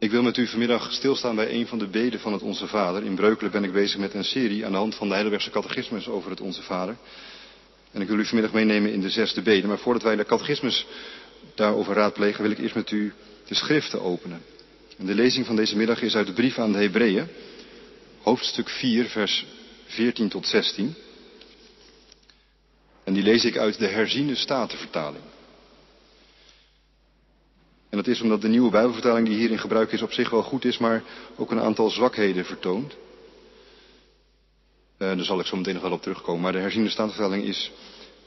Ik wil met u vanmiddag stilstaan bij een van de beden van het Onze Vader. In Breukelen ben ik bezig met een serie aan de hand van de Heidelbergse catechismus over het Onze Vader. En ik wil u vanmiddag meenemen in de zesde bede. Maar voordat wij de catechismus daarover raadplegen, wil ik eerst met u de schriften openen. En de lezing van deze middag is uit de brief aan de Hebreeën, hoofdstuk 4, vers 14 tot 16. En die lees ik uit de herziene statenvertaling. En dat is omdat de nieuwe Bijbelvertaling die hier in gebruik is op zich wel goed is, maar ook een aantal zwakheden vertoont. Uh, daar zal ik zo meteen nog wel op terugkomen. Maar de herziende statenvertaling is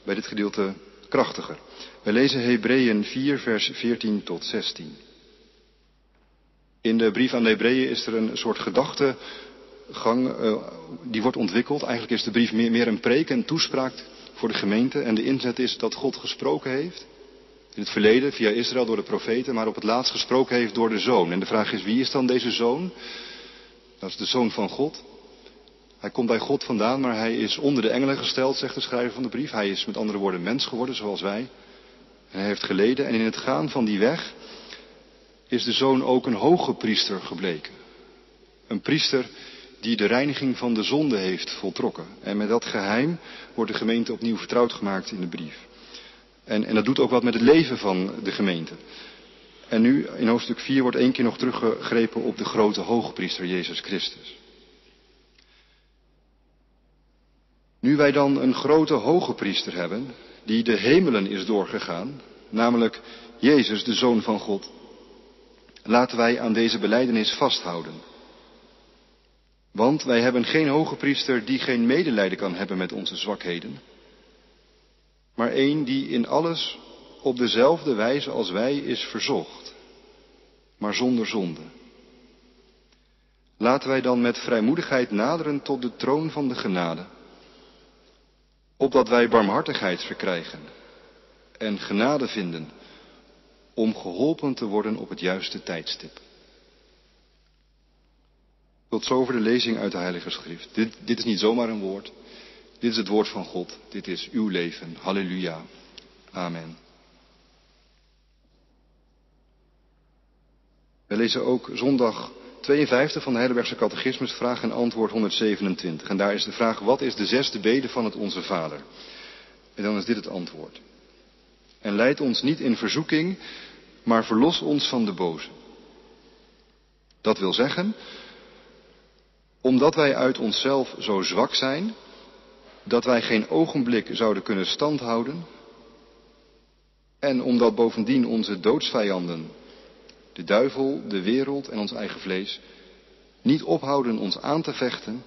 bij dit gedeelte krachtiger. Wij lezen Hebreeën 4, vers 14 tot 16. In de brief aan de Hebreeën is er een soort gedachtegang, uh, die wordt ontwikkeld. Eigenlijk is de brief meer, meer een preek en toespraak voor de gemeente. En de inzet is dat God gesproken heeft. In het verleden via Israël door de profeten, maar op het laatst gesproken heeft door de zoon. En de vraag is, wie is dan deze zoon? Dat is de zoon van God. Hij komt bij God vandaan, maar hij is onder de engelen gesteld, zegt de schrijver van de brief. Hij is met andere woorden mens geworden, zoals wij. En hij heeft geleden. En in het gaan van die weg is de zoon ook een hoge priester gebleken. Een priester die de reiniging van de zonde heeft voltrokken. En met dat geheim wordt de gemeente opnieuw vertrouwd gemaakt in de brief. En, en dat doet ook wat met het leven van de gemeente. En nu, in hoofdstuk 4, wordt één keer nog teruggegrepen op de grote hoogpriester Jezus Christus. Nu wij dan een grote hoge priester hebben, die de hemelen is doorgegaan, namelijk Jezus, de Zoon van God, laten wij aan deze beleidenis vasthouden. Want wij hebben geen hoge priester die geen medelijden kan hebben met onze zwakheden, maar één die in alles op dezelfde wijze als wij is verzocht, maar zonder zonde. Laten wij dan met vrijmoedigheid naderen tot de troon van de genade, opdat wij barmhartigheid verkrijgen en genade vinden om geholpen te worden op het juiste tijdstip. Tot zover de lezing uit de Heilige Schrift. Dit, dit is niet zomaar een woord. Dit is het woord van God. Dit is uw leven. Halleluja. Amen. We lezen ook zondag 52 van de Heidelbergse Catechismus, vraag en antwoord 127. En daar is de vraag, wat is de zesde bede van het Onze Vader? En dan is dit het antwoord. En leid ons niet in verzoeking, maar verlos ons van de boze. Dat wil zeggen, omdat wij uit onszelf zo zwak zijn, dat wij geen ogenblik zouden kunnen standhouden, en omdat bovendien onze doodsvijanden, de duivel, de wereld en ons eigen vlees, niet ophouden ons aan te vechten,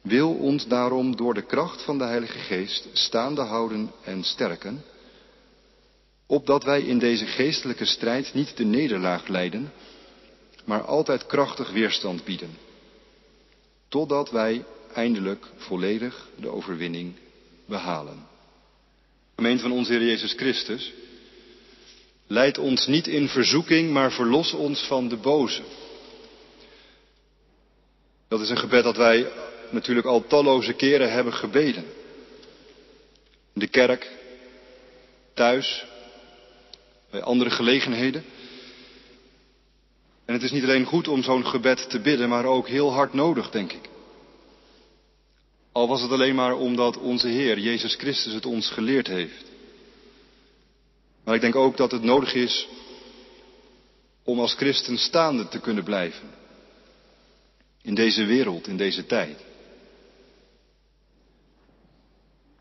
wil ons daarom door de kracht van de Heilige Geest staande houden en sterken, opdat wij in deze geestelijke strijd niet de nederlaag lijden, maar altijd krachtig weerstand bieden, totdat wij eindelijk volledig de overwinning behalen. Gemeente van onze Heer Jezus Christus, leid ons niet in verzoeking, maar verlos ons van de boze. Dat is een gebed dat wij natuurlijk al talloze keren hebben gebeden. In de kerk, thuis, bij andere gelegenheden. En het is niet alleen goed om zo'n gebed te bidden, maar ook heel hard nodig, denk ik. Al was het alleen maar omdat onze Heer, Jezus Christus, het ons geleerd heeft. Maar ik denk ook dat het nodig is om als christen staande te kunnen blijven. In deze wereld, in deze tijd.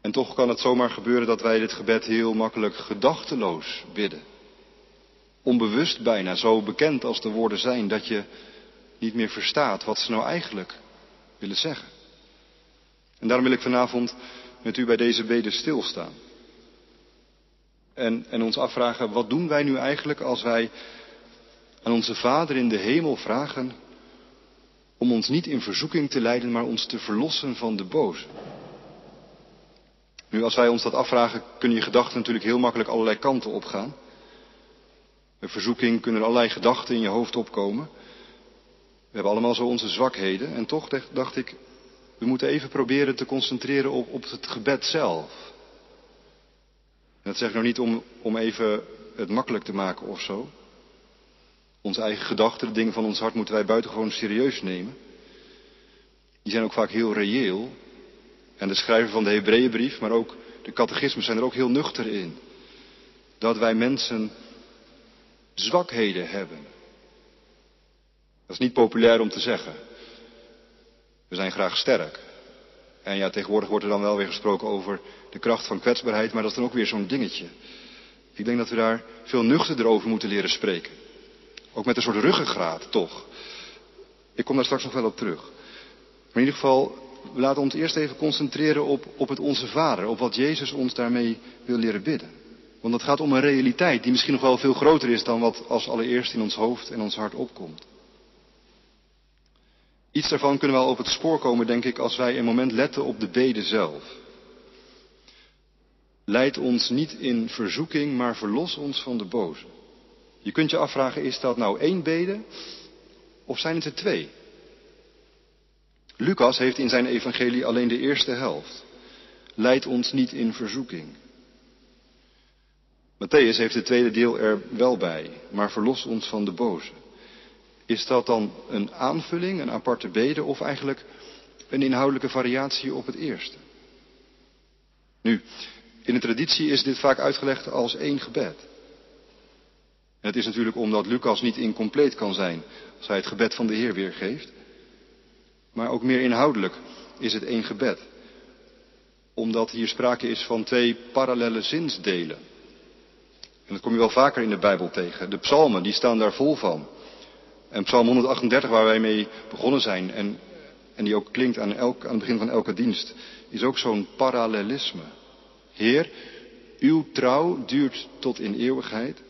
En toch kan het zomaar gebeuren dat wij dit gebed heel makkelijk gedachteloos bidden. Onbewust bijna, zo bekend als de woorden zijn, dat je niet meer verstaat wat ze nou eigenlijk willen zeggen. En daarom wil ik vanavond met u bij deze beden stilstaan. En, en ons afvragen, wat doen wij nu eigenlijk als wij aan onze Vader in de hemel vragen om ons niet in verzoeking te leiden, maar ons te verlossen van de boze? Nu, als wij ons dat afvragen, kunnen je gedachten natuurlijk heel makkelijk allerlei kanten opgaan. Bij verzoeking kunnen er allerlei gedachten in je hoofd opkomen. We hebben allemaal zo onze zwakheden. En toch dacht ik, we moeten even proberen te concentreren op, op het gebed zelf. Dat zeg ik nou niet om, om even het makkelijk te maken of zo. Onze eigen gedachten, de dingen van ons hart, moeten wij buitengewoon serieus nemen. Die zijn ook vaak heel reëel. En de schrijver van de Hebreeënbrief, maar ook de catechismus zijn er ook heel nuchter in. Dat wij mensen zwakheden hebben. Dat is niet populair om te zeggen. We zijn graag sterk. En ja, tegenwoordig wordt er dan wel weer gesproken over de kracht van kwetsbaarheid, maar dat is dan ook weer zo'n dingetje. Ik denk dat we daar veel nuchterder over moeten leren spreken. Ook met een soort ruggengraat, toch. Ik kom daar straks nog wel op terug. Maar in ieder geval, we laten ons eerst even concentreren op, op het Onze Vader, op wat Jezus ons daarmee wil leren bidden. Want het gaat om een realiteit die misschien nog wel veel groter is dan wat als allereerst in ons hoofd en ons hart opkomt. Iets daarvan kunnen we al op het spoor komen, denk ik, als wij een moment letten op de bede zelf. Leid ons niet in verzoeking, maar verlos ons van de boze. Je kunt je afvragen, is dat nou één bede of zijn het er twee? Lucas heeft in zijn evangelie alleen de eerste helft. Leid ons niet in verzoeking. Matthäus heeft het tweede deel er wel bij, maar verlos ons van de boze. Is dat dan een aanvulling, een aparte bede of eigenlijk een inhoudelijke variatie op het eerste? Nu, in de traditie is dit vaak uitgelegd als één gebed. Het is natuurlijk omdat Lucas niet incompleet kan zijn als hij het gebed van de Heer weergeeft. Maar ook meer inhoudelijk is het één gebed. Omdat hier sprake is van twee parallele zinsdelen. En dat kom je wel vaker in de Bijbel tegen. De psalmen, die staan daar vol van. En psalm 138, waar wij mee begonnen zijn, en, en die ook klinkt aan, elk, aan het begin van elke dienst, is ook zo'n parallelisme. Heer, uw trouw duurt tot in eeuwigheid.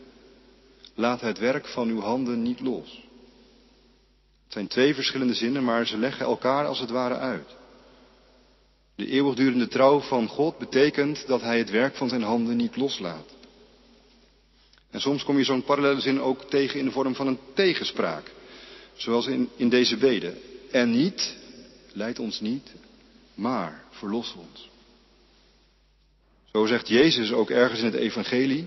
Laat het werk van uw handen niet los. Het zijn twee verschillende zinnen, maar ze leggen elkaar als het ware uit. De eeuwigdurende trouw van God betekent dat Hij het werk van zijn handen niet loslaat. En soms kom je zo'n parallele zin ook tegen in de vorm van een tegenspraak. Zoals in, in deze bede. En niet, leid ons niet, maar verlos ons. Zo zegt Jezus ook ergens in het Evangelie.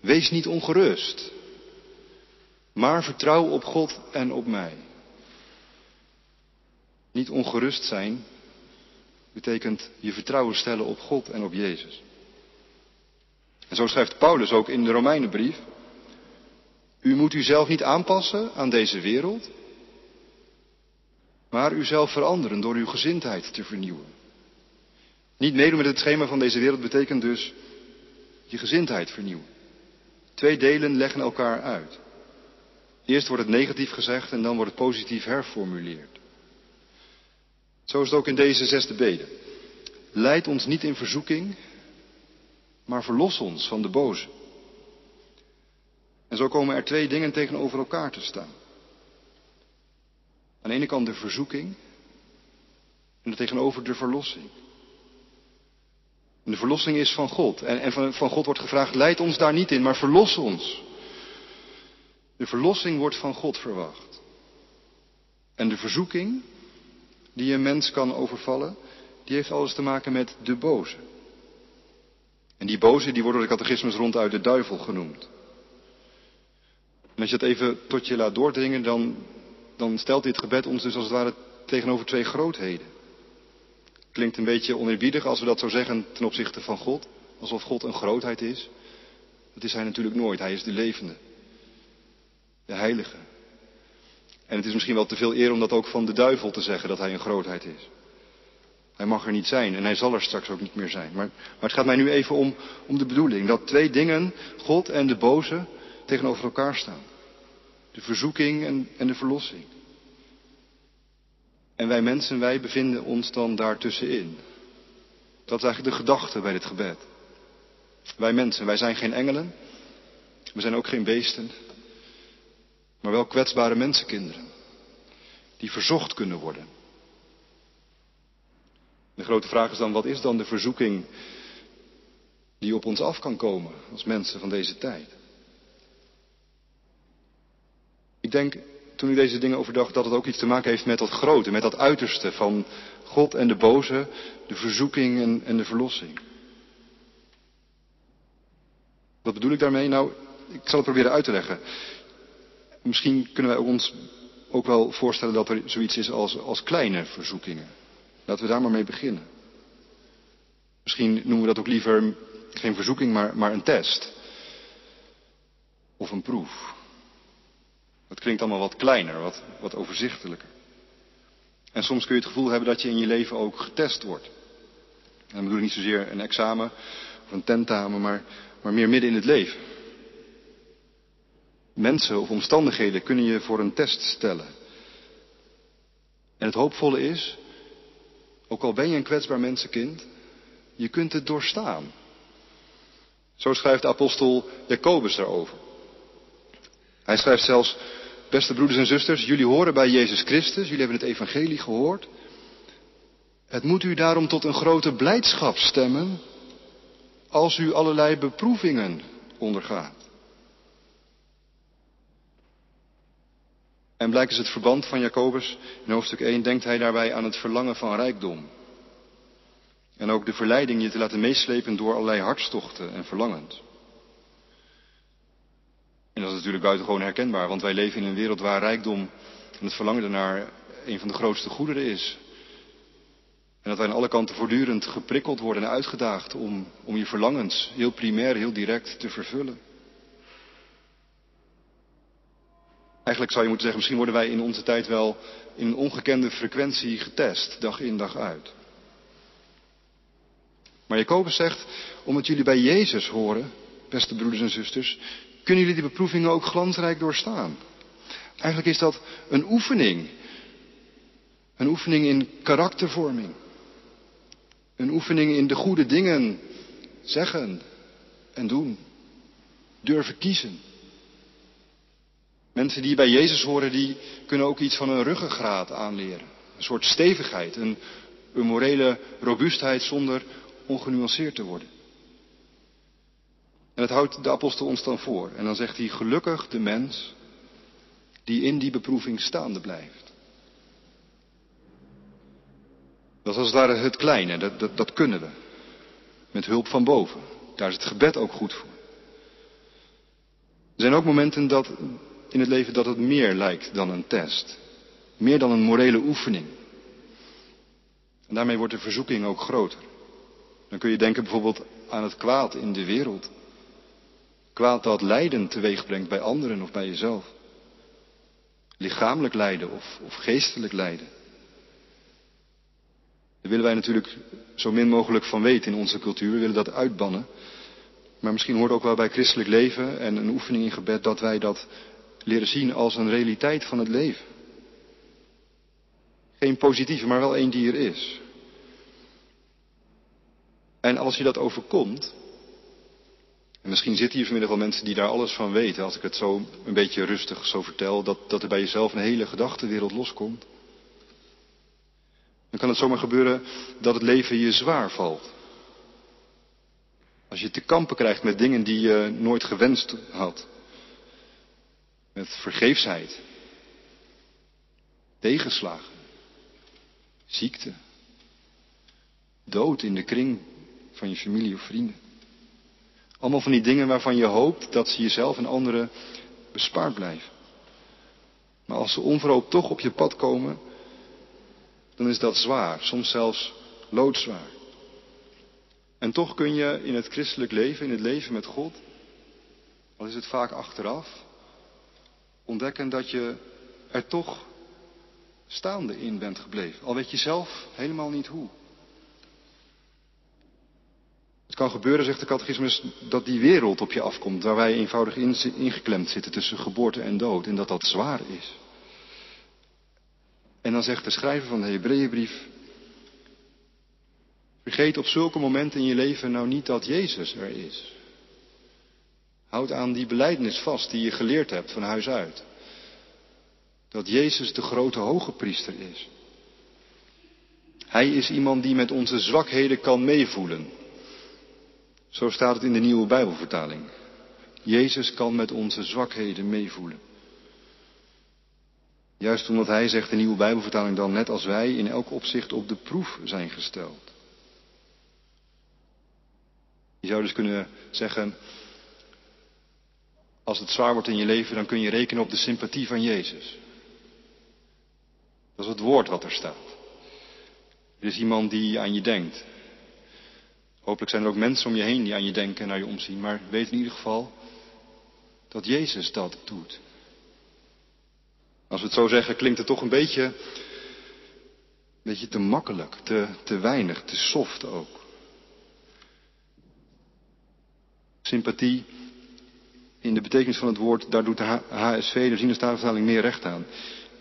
Wees niet ongerust, maar vertrouw op God en op mij. Niet ongerust zijn betekent je vertrouwen stellen op God en op Jezus. En zo schrijft Paulus ook in de Romeinenbrief. U moet uzelf niet aanpassen aan deze wereld, maar uzelf veranderen door uw gezindheid te vernieuwen. Niet meedoen met het schema van deze wereld betekent dus je gezindheid vernieuwen. Twee delen leggen elkaar uit. Eerst wordt het negatief gezegd en dan wordt het positief herformuleerd. Zo is het ook in deze zesde bede. Leid ons niet in verzoeking, maar verlos ons van de boze. En zo komen er twee dingen tegenover elkaar te staan. Aan de ene kant de verzoeking en tegenover de verlossing. De verlossing is van God. En, en van, van God wordt gevraagd, leid ons daar niet in, maar verlos ons. De verlossing wordt van God verwacht. En de verzoeking die een mens kan overvallen, die heeft alles te maken met de boze. En die boze, die wordt door de catechismus ronduit de duivel genoemd. En als je het even tot je laat doordringen, dan, dan stelt dit gebed ons dus als het ware tegenover twee grootheden. Klinkt een beetje oneerbiedig als we dat zo zeggen ten opzichte van God. Alsof God een grootheid is. Dat is hij natuurlijk nooit. Hij is de levende. De heilige. En het is misschien wel te veel eer om dat ook van de duivel te zeggen dat hij een grootheid is. Hij mag er niet zijn en hij zal er straks ook niet meer zijn. Maar, maar het gaat mij nu even om, om de bedoeling dat twee dingen, God en de boze, tegenover elkaar staan. De verzoeking en, en de verlossing. En wij mensen, wij bevinden ons dan daartussenin. Dat is eigenlijk de gedachte bij dit gebed. Wij mensen, wij zijn geen engelen. We zijn ook geen beesten. Maar wel kwetsbare mensenkinderen. Die verzocht kunnen worden. De grote vraag is dan, wat is dan de verzoeking die op ons af kan komen als mensen van deze tijd? Ik denk, toen u deze dingen overdacht, dat het ook iets te maken heeft met dat grote, met dat uiterste van God en de boze, de verzoeking en, en de verlossing. Wat bedoel ik daarmee? Nou, ik zal het proberen uit te leggen. Misschien kunnen wij ons ook wel voorstellen dat er zoiets is als, als kleine verzoekingen. Laten we daar maar mee beginnen. Misschien noemen we dat ook liever geen verzoeking, maar, maar een test. Of een proef. Dat klinkt allemaal wat kleiner, wat, wat overzichtelijker. En soms kun je het gevoel hebben dat je in je leven ook getest wordt. En dan bedoel ik niet zozeer een examen of een tentamen, maar, maar meer midden in het leven. Mensen of omstandigheden kunnen je voor een test stellen. En het hoopvolle is, ook al ben je een kwetsbaar mensenkind, je kunt het doorstaan. Zo schrijft de apostel Jacobus daarover. Hij schrijft zelfs, beste broeders en zusters, jullie horen bij Jezus Christus, jullie hebben het evangelie gehoord. Het moet u daarom tot een grote blijdschap stemmen als u allerlei beproevingen ondergaat. En blijkt dus het verband van Jacobus in hoofdstuk 1, denkt hij daarbij aan het verlangen van rijkdom. En ook de verleiding je te laten meeslepen door allerlei hartstochten en verlangens. En dat is natuurlijk buitengewoon herkenbaar, want wij leven in een wereld waar rijkdom en het verlangen ernaar een van de grootste goederen is. En dat wij aan alle kanten voortdurend geprikkeld worden en uitgedaagd om, om je verlangens heel primair, heel direct te vervullen. Eigenlijk zou je moeten zeggen, misschien worden wij in onze tijd wel in een ongekende frequentie getest, dag in dag uit. Maar Jacobus zegt, omdat jullie bij Jezus horen, beste broeders en zusters, kunnen jullie die beproevingen ook glansrijk doorstaan. Eigenlijk is dat een oefening. Een oefening in karaktervorming. Een oefening in de goede dingen zeggen en doen. Durven kiezen. Mensen die bij Jezus horen, die kunnen ook iets van een ruggengraat aanleren. Een soort stevigheid, een, een morele robuustheid zonder ongenuanceerd te worden. En dat houdt de apostel ons dan voor. En dan zegt hij, gelukkig de mens die in die beproeving staande blijft. Dat is als het ware het kleine, dat, dat, dat kunnen we. Met hulp van boven. Daar is het gebed ook goed voor. Er zijn ook momenten dat, in het leven dat het meer lijkt dan een test. Meer dan een morele oefening. En daarmee wordt de verzoeking ook groter. Dan kun je denken bijvoorbeeld aan het kwaad in de wereld. Kwaad dat lijden teweeg brengt bij anderen of bij jezelf. Lichamelijk lijden of, of geestelijk lijden. Daar willen wij natuurlijk zo min mogelijk van weten in onze cultuur. We willen dat uitbannen. Maar misschien hoort ook wel bij christelijk leven en een oefening in gebed dat wij dat leren zien als een realiteit van het leven. Geen positieve, maar wel een die er is. En als je dat overkomt, en misschien zitten hier vanmiddag wel mensen die daar alles van weten, als ik het zo een beetje rustig zo vertel, dat, dat er bij jezelf een hele gedachtenwereld loskomt. Dan kan het zomaar gebeuren dat het leven je zwaar valt. Als je te kampen krijgt met dingen die je nooit gewenst had. Met vergeefsheid. Tegenslagen. Ziekte. Dood in de kring van je familie of vrienden. Allemaal van die dingen waarvan je hoopt dat ze jezelf en anderen bespaard blijven. Maar als ze onverhoopt toch op je pad komen, dan is dat zwaar, soms zelfs loodzwaar. En toch kun je in het christelijk leven, in het leven met God, al is het vaak achteraf, ontdekken dat je er toch staande in bent gebleven. Al weet je zelf helemaal niet hoe. Het kan gebeuren, zegt de catechismus, dat die wereld op je afkomt waar wij eenvoudig ingeklemd zitten tussen geboorte en dood en dat dat zwaar is. En dan zegt de schrijver van de Hebreeënbrief, vergeet op zulke momenten in je leven nou niet dat Jezus er is. Houd aan die belijdenis vast die je geleerd hebt van huis uit. Dat Jezus de grote hoge priester is. Hij is iemand die met onze zwakheden kan meevoelen. Zo staat het in de nieuwe Bijbelvertaling. Jezus kan met onze zwakheden meevoelen. Juist omdat hij zegt de nieuwe Bijbelvertaling dan net als wij in elk opzicht op de proef zijn gesteld. Je zou dus kunnen zeggen, Als het zwaar wordt in je leven, dan kun je rekenen op de sympathie van Jezus. Dat is het woord wat er staat. Er is iemand die aan je denkt. Hopelijk zijn er ook mensen om je heen die aan je denken en naar je omzien. Maar weet in ieder geval dat Jezus dat doet. Als we het zo zeggen, klinkt het toch een beetje, een beetje te makkelijk, te, te weinig, te soft ook. Sympathie in de betekenis van het woord, daar doet de HSV, de Zienestatenvertaling, meer recht aan.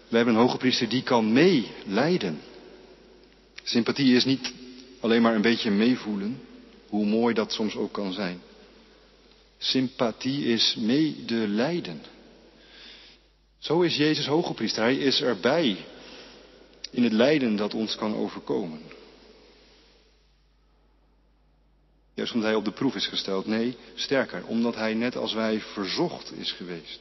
We hebben een hoge priester die kan meelijden. Sympathie is niet alleen maar een beetje meevoelen, hoe mooi dat soms ook kan zijn. Sympathie is medelijden. Zo is Jezus hoge priester. Hij is erbij in het lijden dat ons kan overkomen. Juist omdat hij op de proef is gesteld. Nee, sterker, omdat hij net als wij verzocht is geweest.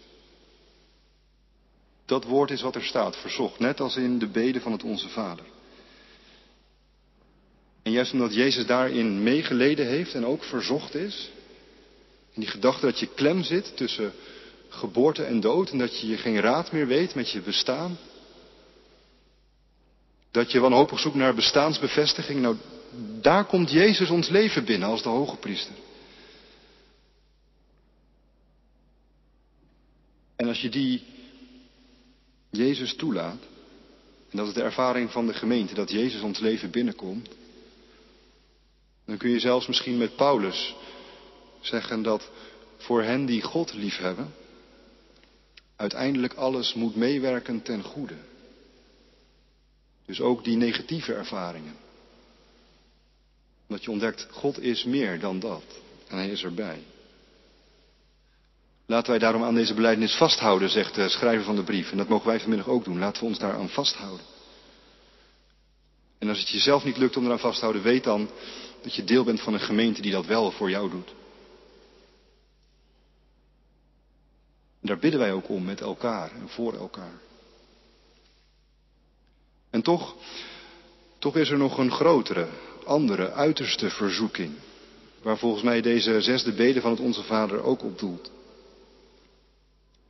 Dat woord is wat er staat, verzocht, net als in de beden van het Onze Vader. En juist omdat Jezus daarin meegeleden heeft en ook verzocht is, in die gedachte dat je klem zit tussen geboorte en dood en dat je je geen raad meer weet met je bestaan, dat je wanhopig zoekt naar bestaansbevestiging, nou daar komt Jezus ons leven binnen als de hoge priester. En als je die Jezus toelaat, en dat is de ervaring van de gemeente, dat Jezus ons leven binnenkomt, dan kun je zelfs misschien met Paulus zeggen dat voor hen die God liefhebben, uiteindelijk alles moet meewerken ten goede. Dus ook die negatieve ervaringen. Dat je ontdekt, God is meer dan dat. En Hij is erbij. Laten wij daarom aan deze belijdenis vasthouden, zegt de schrijver van de brief. En dat mogen wij vanmiddag ook doen. Laten we ons daaraan vasthouden. En als het jezelf niet lukt om eraan vast te houden, weet dan dat je deel bent van een gemeente die dat wel voor jou doet. Daar bidden wij ook om met elkaar en voor elkaar. En toch, toch is er nog een grotere, andere, uiterste verzoeking. Waar volgens mij deze zesde bede van het Onze Vader ook op doelt.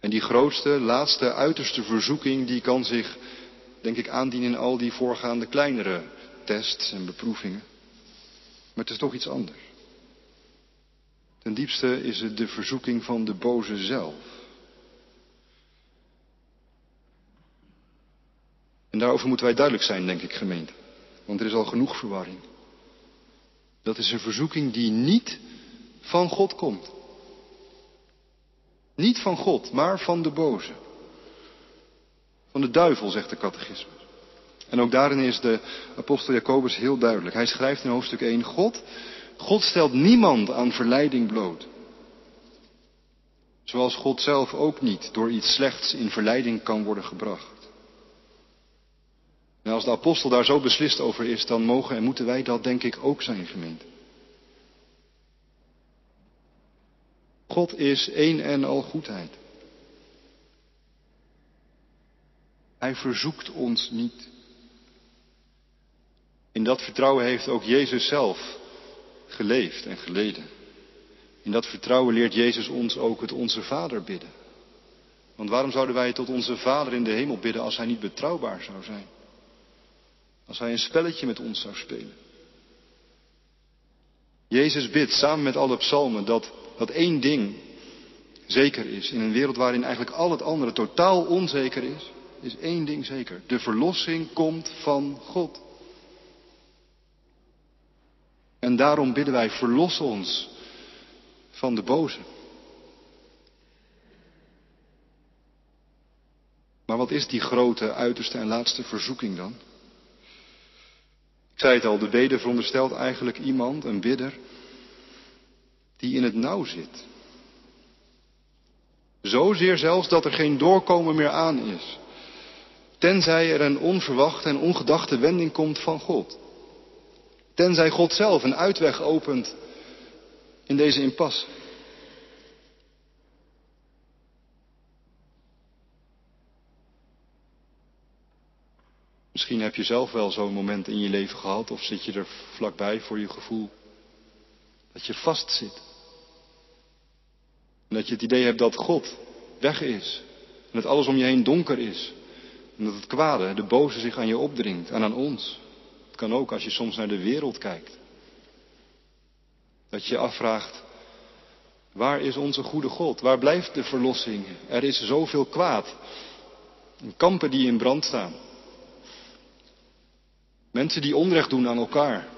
En die grootste, laatste, uiterste verzoeking, die kan zich, denk ik, aandienen in al die voorgaande kleinere tests en beproevingen. Maar het is toch iets anders. Ten diepste is het de verzoeking van de boze zelf. En daarover moeten wij duidelijk zijn, denk ik, gemeente. Want er is al genoeg verwarring. Dat is een verzoeking die niet van God komt. Niet van God, maar van de boze. Van de duivel, zegt de catechisme. En ook daarin is de apostel Jacobus heel duidelijk. Hij schrijft in hoofdstuk 1, God, God stelt niemand aan verleiding bloot. Zoals God zelf ook niet door iets slechts in verleiding kan worden gebracht. En als de apostel daar zo beslist over is, dan mogen en moeten wij dat denk ik ook zijn, gemeente. God is één en al goedheid. Hij verzoekt ons niet. In dat vertrouwen heeft ook Jezus zelf geleefd en geleden. In dat vertrouwen leert Jezus ons ook het Onze Vader bidden. Want waarom zouden wij tot onze Vader in de hemel bidden als Hij niet betrouwbaar zou zijn? Als Hij een spelletje met ons zou spelen? Jezus bidt samen met alle psalmen dat, dat één ding zeker is. In een wereld waarin eigenlijk al het andere totaal onzeker is, is één ding zeker. De verlossing komt van God. En daarom bidden wij, verlos ons van de boze. Maar wat is die grote, uiterste en laatste verzoeking dan? Ik zei het al, de bede veronderstelt eigenlijk iemand, een bidder, die in het nauw zit. Zozeer zelfs dat er geen doorkomen meer aan is. Tenzij er een onverwachte en ongedachte wending komt van God. Tenzij God zelf een uitweg opent in deze impasse. Misschien heb je zelf wel zo'n moment in je leven gehad of zit je er vlakbij voor je gevoel dat je vastzit. En dat je het idee hebt dat God weg is. En dat alles om je heen donker is. En dat het kwade, de boze zich aan je opdringt en aan ons. Het kan ook als je soms naar de wereld kijkt. Dat je je afvraagt, waar is onze goede God? Waar blijft de verlossing? Er is zoveel kwaad. Kampen die in brand staan. Mensen die onrecht doen aan elkaar.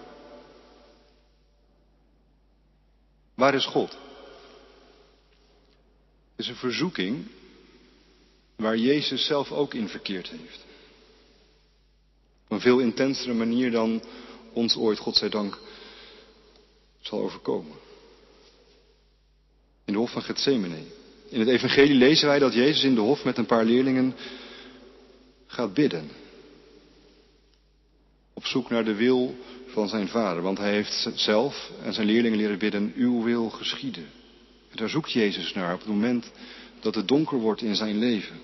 Waar is God? Het is een verzoeking waar Jezus zelf ook in verkeerd heeft. Op een veel intensere manier dan ons ooit, God zij dank, zal overkomen. In de hof van Gethsemane. In het evangelie lezen wij dat Jezus in de hof met een paar leerlingen gaat bidden. Op zoek naar de wil van zijn vader. Want hij heeft zelf en zijn leerlingen leren bidden, uw wil geschieden. En daar zoekt Jezus naar op het moment dat het donker wordt in zijn leven.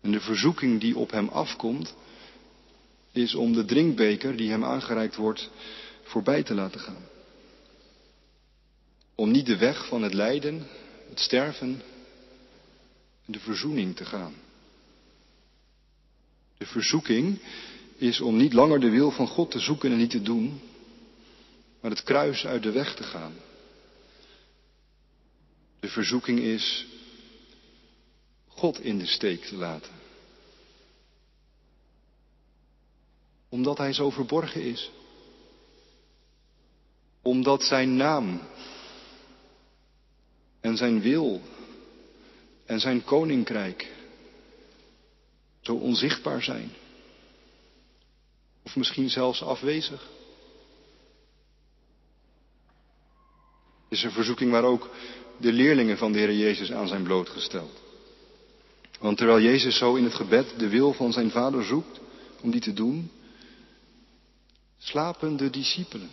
En de verzoeking die op hem afkomt, is om de drinkbeker die hem aangereikt wordt voorbij te laten gaan. Om niet de weg van het lijden, het sterven en de verzoening te gaan. De verzoeking is om niet langer de wil van God te zoeken en niet te doen, maar het kruis uit de weg te gaan. De verzoeking is God in de steek te laten. Omdat Hij zo verborgen is. Omdat Zijn naam en Zijn wil en Zijn koninkrijk zo onzichtbaar zijn. Of misschien zelfs afwezig. Het is een verzoeking waar ook de leerlingen van de Heer Jezus aan zijn blootgesteld. Want terwijl Jezus zo in het gebed de wil van zijn vader zoekt om die te doen, slapen de discipelen.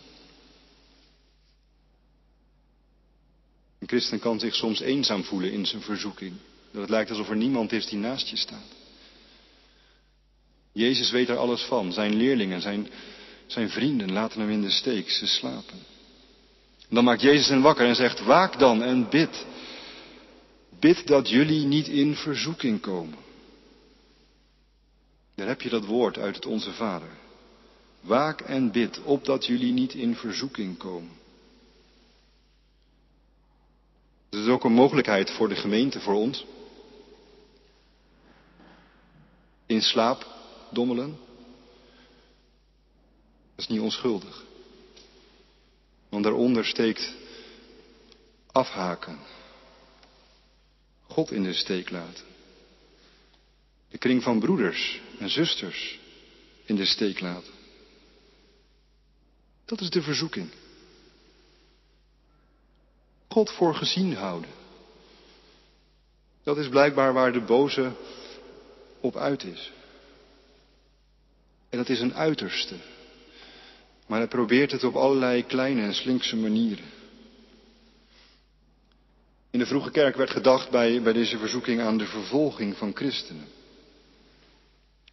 Een christen kan zich soms eenzaam voelen in zijn verzoeking. Dat het lijkt alsof er niemand is die naast je staat. Jezus weet er alles van. Zijn leerlingen, zijn, zijn vrienden laten hem in de steek. Ze slapen. En dan maakt Jezus hen wakker en zegt, waak dan en bid. Bid dat jullie niet in verzoeking komen. Daar heb je dat woord uit het Onze Vader. Waak en bid, opdat jullie niet in verzoeking komen. Dat is ook een mogelijkheid voor de gemeente, voor ons. In slaap dommelen. Dat is niet onschuldig. Want daaronder steekt afhaken. God in de steek laten. De kring van broeders en zusters in de steek laten. Dat is de verzoeking. God voor gezien houden. Dat is blijkbaar waar de boze op uit is. En dat is een uiterste. Maar hij probeert het op allerlei kleine en slinkse manieren. In de vroege kerk werd gedacht bij, bij deze verzoeking aan de vervolging van christenen.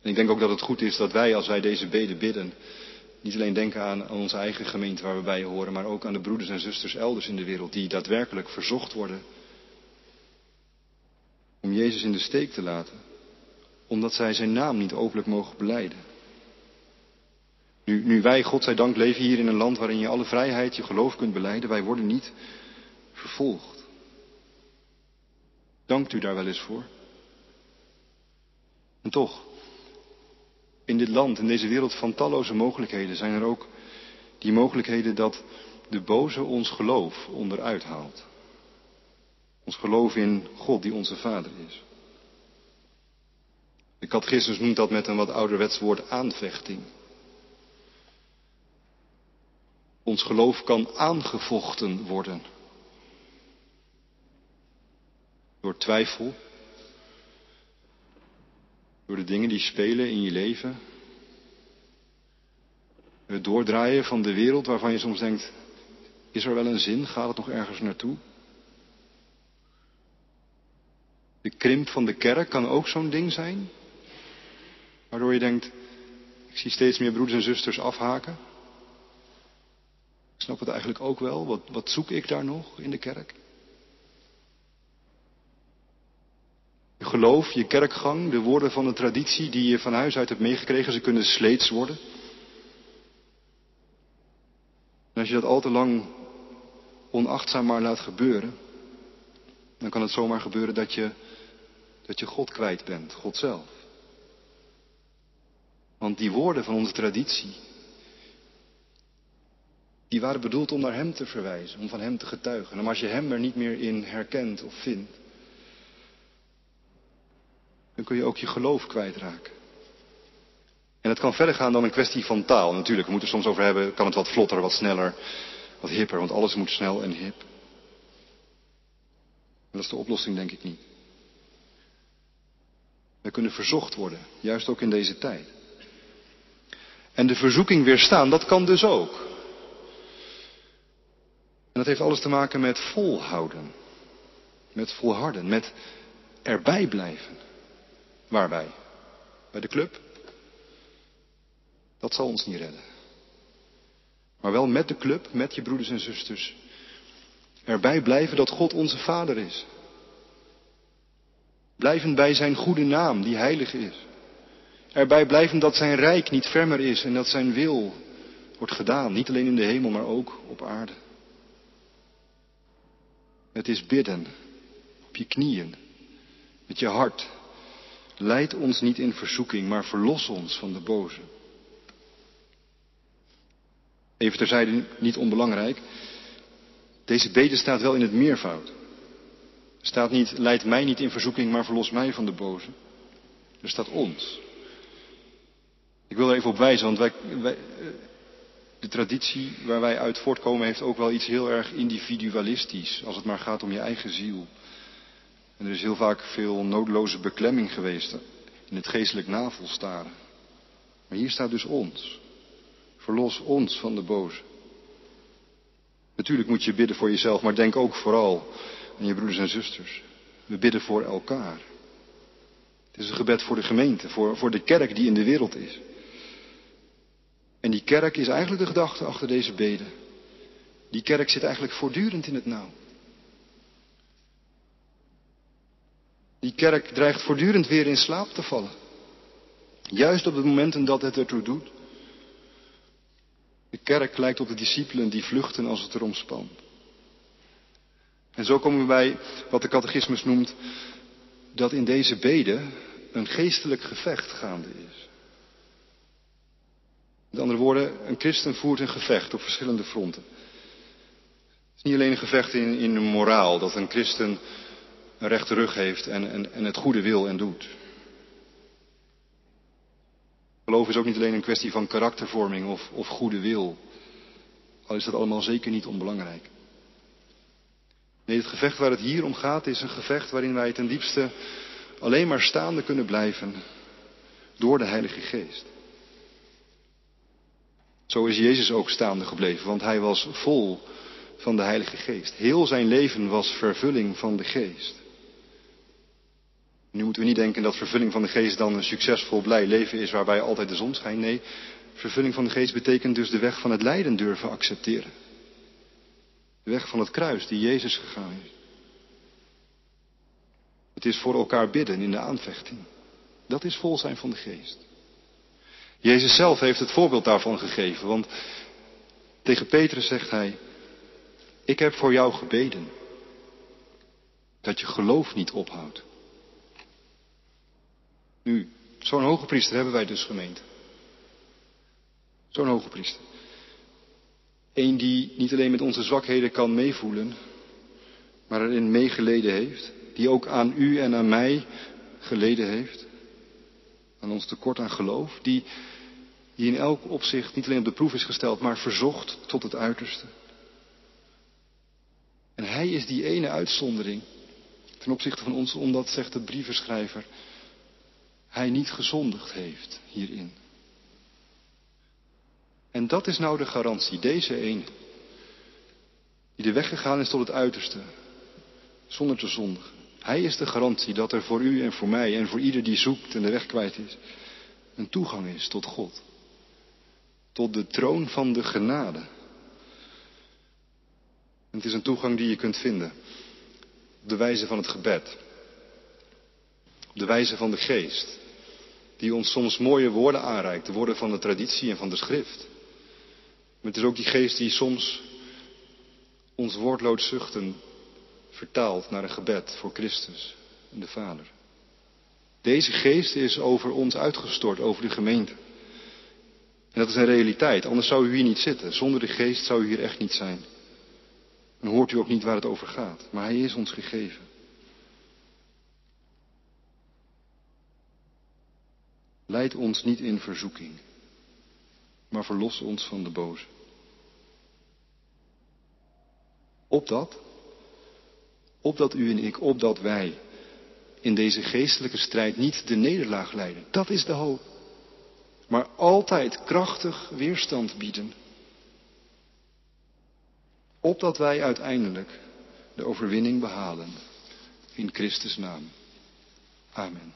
En ik denk ook dat het goed is dat wij, als wij deze beden bidden, niet alleen denken aan, onze eigen gemeente waar we bij horen, maar ook aan de broeders en zusters elders in de wereld die daadwerkelijk verzocht worden om Jezus in de steek te laten, omdat zij zijn naam niet openlijk mogen beleiden. Nu, nu wij, God zij dank, leven hier in een land waarin je alle vrijheid, je geloof kunt beleiden, wij worden niet vervolgd. Dankt u daar wel eens voor? En toch, in dit land, in deze wereld van talloze mogelijkheden, zijn er ook die mogelijkheden dat de boze ons geloof onderuit haalt. Ons geloof in God die onze Vader is. De catechismus noemt dat met een wat ouderwets woord aanvechting. Ons geloof kan aangevochten worden. Door twijfel. Door de dingen die spelen in je leven. Het doordraaien van de wereld waarvan je soms denkt, is er wel een zin? Gaat het nog ergens naartoe? De krimp van de kerk kan ook zo'n ding zijn. Waardoor je denkt, ik zie steeds meer broeders en zusters afhaken. Ik snap het eigenlijk ook wel. Wat, wat zoek ik daar nog in de kerk? Je geloof, je kerkgang, de woorden van de traditie die je van huis uit hebt meegekregen, ze kunnen sleets worden. En als je dat al te lang onachtzaam maar laat gebeuren, dan kan het zomaar gebeuren dat je, dat je God kwijt bent, God zelf. Want die woorden van onze traditie, die waren bedoeld om naar Hem te verwijzen, om van Hem te getuigen. En als je Hem er niet meer in herkent of vindt, dan kun je ook je geloof kwijtraken. En het kan verder gaan dan een kwestie van taal. Natuurlijk, we moeten het soms over hebben, kan het wat vlotter, wat sneller, wat hipper, want alles moet snel en hip. En dat is de oplossing, denk ik niet. We kunnen verzocht worden, juist ook in deze tijd. En de verzoeking weerstaan, dat kan dus ook. En dat heeft alles te maken met volhouden. Met volharden, met erbij blijven. Waarbij? Bij de club? Dat zal ons niet redden. Maar wel met de club, met je broeders en zusters. Erbij blijven dat God onze Vader is. Blijven bij zijn goede naam, die heilig is. Erbij blijven dat zijn rijk niet fermer is en dat zijn wil wordt gedaan, niet alleen in de hemel, maar ook op aarde. Het is bidden, op je knieën, met je hart. Leid ons niet in verzoeking, maar verlos ons van de boze. Even terzijde, niet onbelangrijk. Deze bede staat wel in het meervoud. Er staat niet, leid mij niet in verzoeking, maar verlos mij van de boze. Er staat ons. Ik wil er even op wijzen, want wij, wij, de traditie waar wij uit voortkomen heeft ook wel iets heel erg individualistisch, als het maar gaat om je eigen ziel. En er is heel vaak veel noodloze beklemming geweest in het geestelijk navelstaren. Maar hier staat dus ons. Verlos ons van de boze. Natuurlijk moet je bidden voor jezelf, maar denk ook vooral aan je broeders en zusters. We bidden voor elkaar. Het is een gebed voor de gemeente, voor, voor de kerk die in de wereld is. En die kerk is eigenlijk de gedachte achter deze beden. Die kerk zit eigenlijk voortdurend in het nauw. Die kerk dreigt voortdurend weer in slaap te vallen. Juist op de momenten dat het ertoe doet. De kerk lijkt op de discipelen die vluchten als het erom spant. En zo komen we bij wat de catechismus noemt dat in deze beden een geestelijk gevecht gaande is. Met andere woorden, een christen voert een gevecht op verschillende fronten. Het is niet alleen een gevecht in, in moraal, dat een christen een rechte rug heeft en, en, en het goede wil en doet. Geloof is ook niet alleen een kwestie van karaktervorming of, of goede wil. Al is dat allemaal zeker niet onbelangrijk. Nee, het gevecht waar het hier om gaat is een gevecht waarin wij ten diepste alleen maar staande kunnen blijven door de Heilige Geest. Zo is Jezus ook staande gebleven, want hij was vol van de Heilige Geest. Heel zijn leven was vervulling van de Geest. Nu moeten we niet denken dat vervulling van de geest dan een succesvol, blij leven is waarbij altijd de zon schijnt. Nee, vervulling van de geest betekent dus de weg van het lijden durven accepteren. De weg van het kruis die Jezus gegaan is. Het is voor elkaar bidden in de aanvechting. Dat is vol zijn van de geest. Jezus zelf heeft het voorbeeld daarvan gegeven, want tegen Petrus zegt hij, ik heb voor jou gebeden dat je geloof niet ophoudt. Nu, zo'n hoge priester hebben wij dus gemeend. Zo'n hoge priester. Eén die niet alleen met onze zwakheden kan meevoelen, maar erin meegeleden heeft. Die ook aan u en aan mij geleden heeft. Aan ons tekort aan geloof. Die, die in elk opzicht niet alleen op de proef is gesteld, maar verzocht tot het uiterste. En hij is die ene uitzondering ten opzichte van ons, omdat, zegt de brievenschrijver, hij niet gezondigd heeft hierin. En dat is nou de garantie, deze ene. Die de weg gegaan is tot het uiterste, zonder te zondigen. Hij is de garantie dat er voor u en voor mij en voor ieder die zoekt en de weg kwijt is, een toegang is tot God. Tot de troon van de genade. En het is een toegang die je kunt vinden op de wijze van het gebed. de wijze van de geest, die ons soms mooie woorden aanreikt, de woorden van de traditie en van de schrift. Maar het is ook die geest die soms ons woordloos zuchten vertaalt naar een gebed voor Christus en de Vader. Deze geest is over ons uitgestort, over de gemeente. En dat is een realiteit, anders zou u hier niet zitten. Zonder de geest zou u hier echt niet zijn. Dan hoort u ook niet waar het over gaat. Maar hij is ons gegeven. Leid ons niet in verzoeking, maar verlos ons van de boze. Opdat, opdat u en ik, opdat wij in deze geestelijke strijd niet de nederlaag leiden. Dat is de hoop. Maar altijd krachtig weerstand bieden. Opdat wij uiteindelijk de overwinning behalen. In Christus naam. Amen.